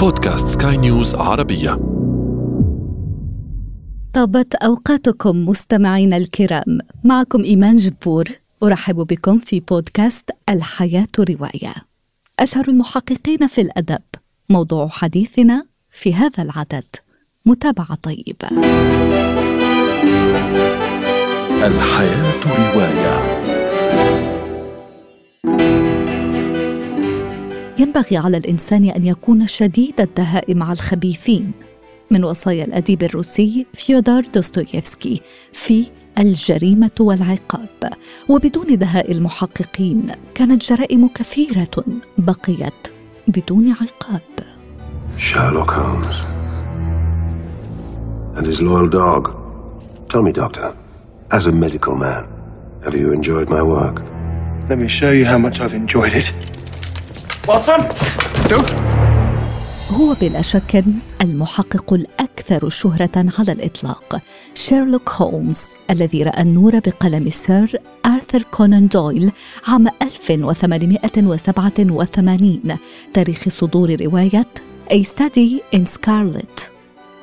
بودكاست سكاي نيوز عربية. طابت أوقاتكم مستمعينا الكرام. معكم إيمان جبور. أرحب بكم في بودكاست الحياة رواية. أشهر المحققين في الأدب. موضوع حديثنا في هذا العدد. متابعة طيبة الحياة رواية. ينبغي على الإنسان أن يكون شديد الدهاء مع الخبيثين من وصايا الأديب الروسي فيودور دوستويفسكي في الجريمة والعقاب وبدون دهاء المحققين كانت جرائم كثيرة بقيت بدون عقاب Sherlock Holmes. And his loyal dog. Tell me, Doctor, as a medical man, have you enjoyed my work? Let me show you how much I've enjoyed it. Don't! هو بلا شك المحقق الأكثر شهرة على الإطلاق. شيرلوك هولمز الذي رأى النور بقلم سير آرثر كونان دويل عام 1887 تاريخ صدور رواية A Study in Scarlet.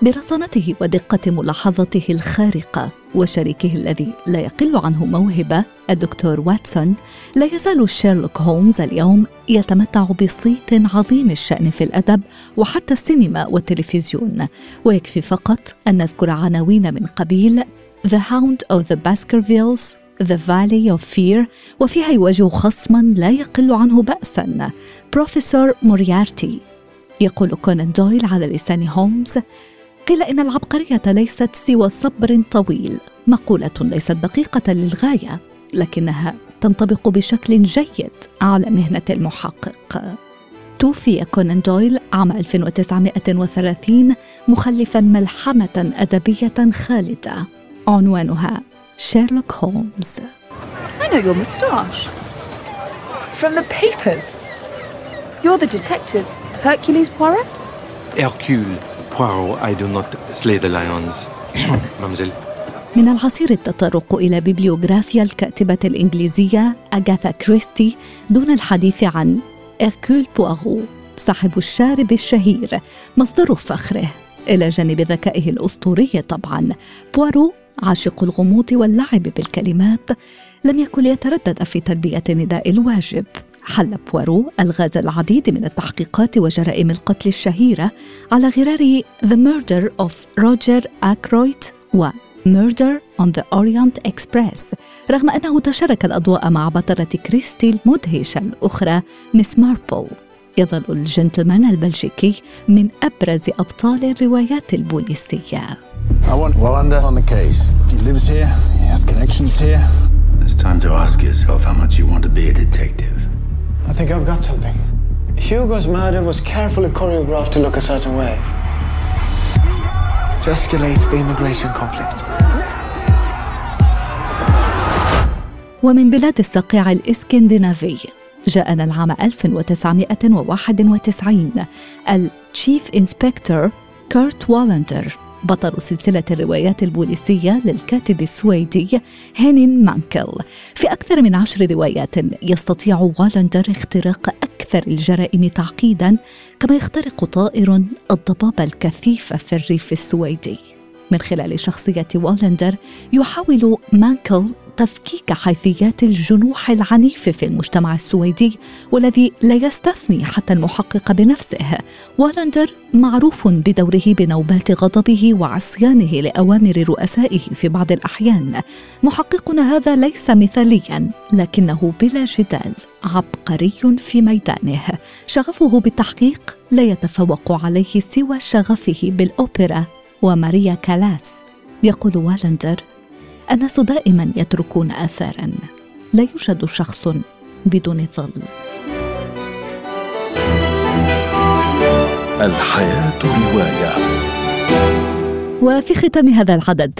برصانته ودقة ملاحظته الخارقة وشريكه الذي لا يقل عنه موهبة الدكتور واتسون لا يزال شيرلوك هولمز اليوم يتمتع بصيت عظيم الشأن في الأدب وحتى السينما والتلفزيون. ويكفي فقط أن نذكر عناوين من قبيل The Hound of the Baskervilles The Valley of Fear وفيها يواجه خصما لا يقل عنه بأسا بروفيسور موريارتي يقول كونان دويل على لسان هولمز قيل إن العبقرية ليست سوى صبر طويل مقولة ليست دقيقة للغاية لكنها تنطبق بشكل جيد على مهنة المحقق توفي كونان دويل عام 1930 مخلفا ملحمة أدبية خالدة عنوانها شيرلوك هولمز I know your moustache. From the papers. You're the detective, Hercules Poirot? Hercule Poirot, I do not slay the lions, mademoiselle. من العسير التطرق إلى بيبليوغرافيا الكاتبة الإنجليزية أغاثا كريستي دون الحديث عن إركول بوارو صاحب الشارب الشهير مصدر فخره. إلى جانب ذكائه الأسطوري طبعا بوارو عاشق الغموض واللعب بالكلمات لم يكن ليتردد في تلبية نداء الواجب. حل بوارو ألغاز العديد من التحقيقات وجرائم القتل الشهيرة على غرار The Murder of Roger Ackroyd و Murder on the Orient Express رغم أنه تشارك الأضواء مع بطلة كريستي المدهشة الأخرى مس ماربل يظل الجنتلمان البلجيكي من أبرز أبطال الروايات البوليسية I want Wallander on the case. He lives here, he has connections here. It's time to ask yourself how much you want to be a detective. I think I've got something. Hugo's murder was carefully choreographed to look a certain way. To escalate the immigration conflict. ومن بلاد الصقيع الإسكندنافي جاءنا العام 1991 التشيف إنسبكتور كورت والندر بطل سلسلة الروايات البوليسية للكاتب السويدي هينينغ مانكل. في أكثر من عشر روايات يستطيع والندر اختراق أكثر الجرائم تعقيدا كما يخترق طائر الضباب الكثيف في الريف السويدي. من خلال شخصية والندر يحاول مانكل تفكيك حيثيات الجنوح العنيف في المجتمع السويدي والذي لا يستثني حتى المحقق بنفسه. والندر معروف بدوره بنوبات غضبه وعصيانه لأوامر رؤسائه في بعض الأحيان. محققنا هذا ليس مثاليا لكنه بلا جدال عبقري في ميدانه. شغفه بالتحقيق لا يتفوق عليه سوى شغفه بالأوبرا. وماريا كالاس يقول والندر الناس دائما يتركون اثارا. لا يوجد شخص بدون ظل. الحياة رواية. وفي ختام هذا العدد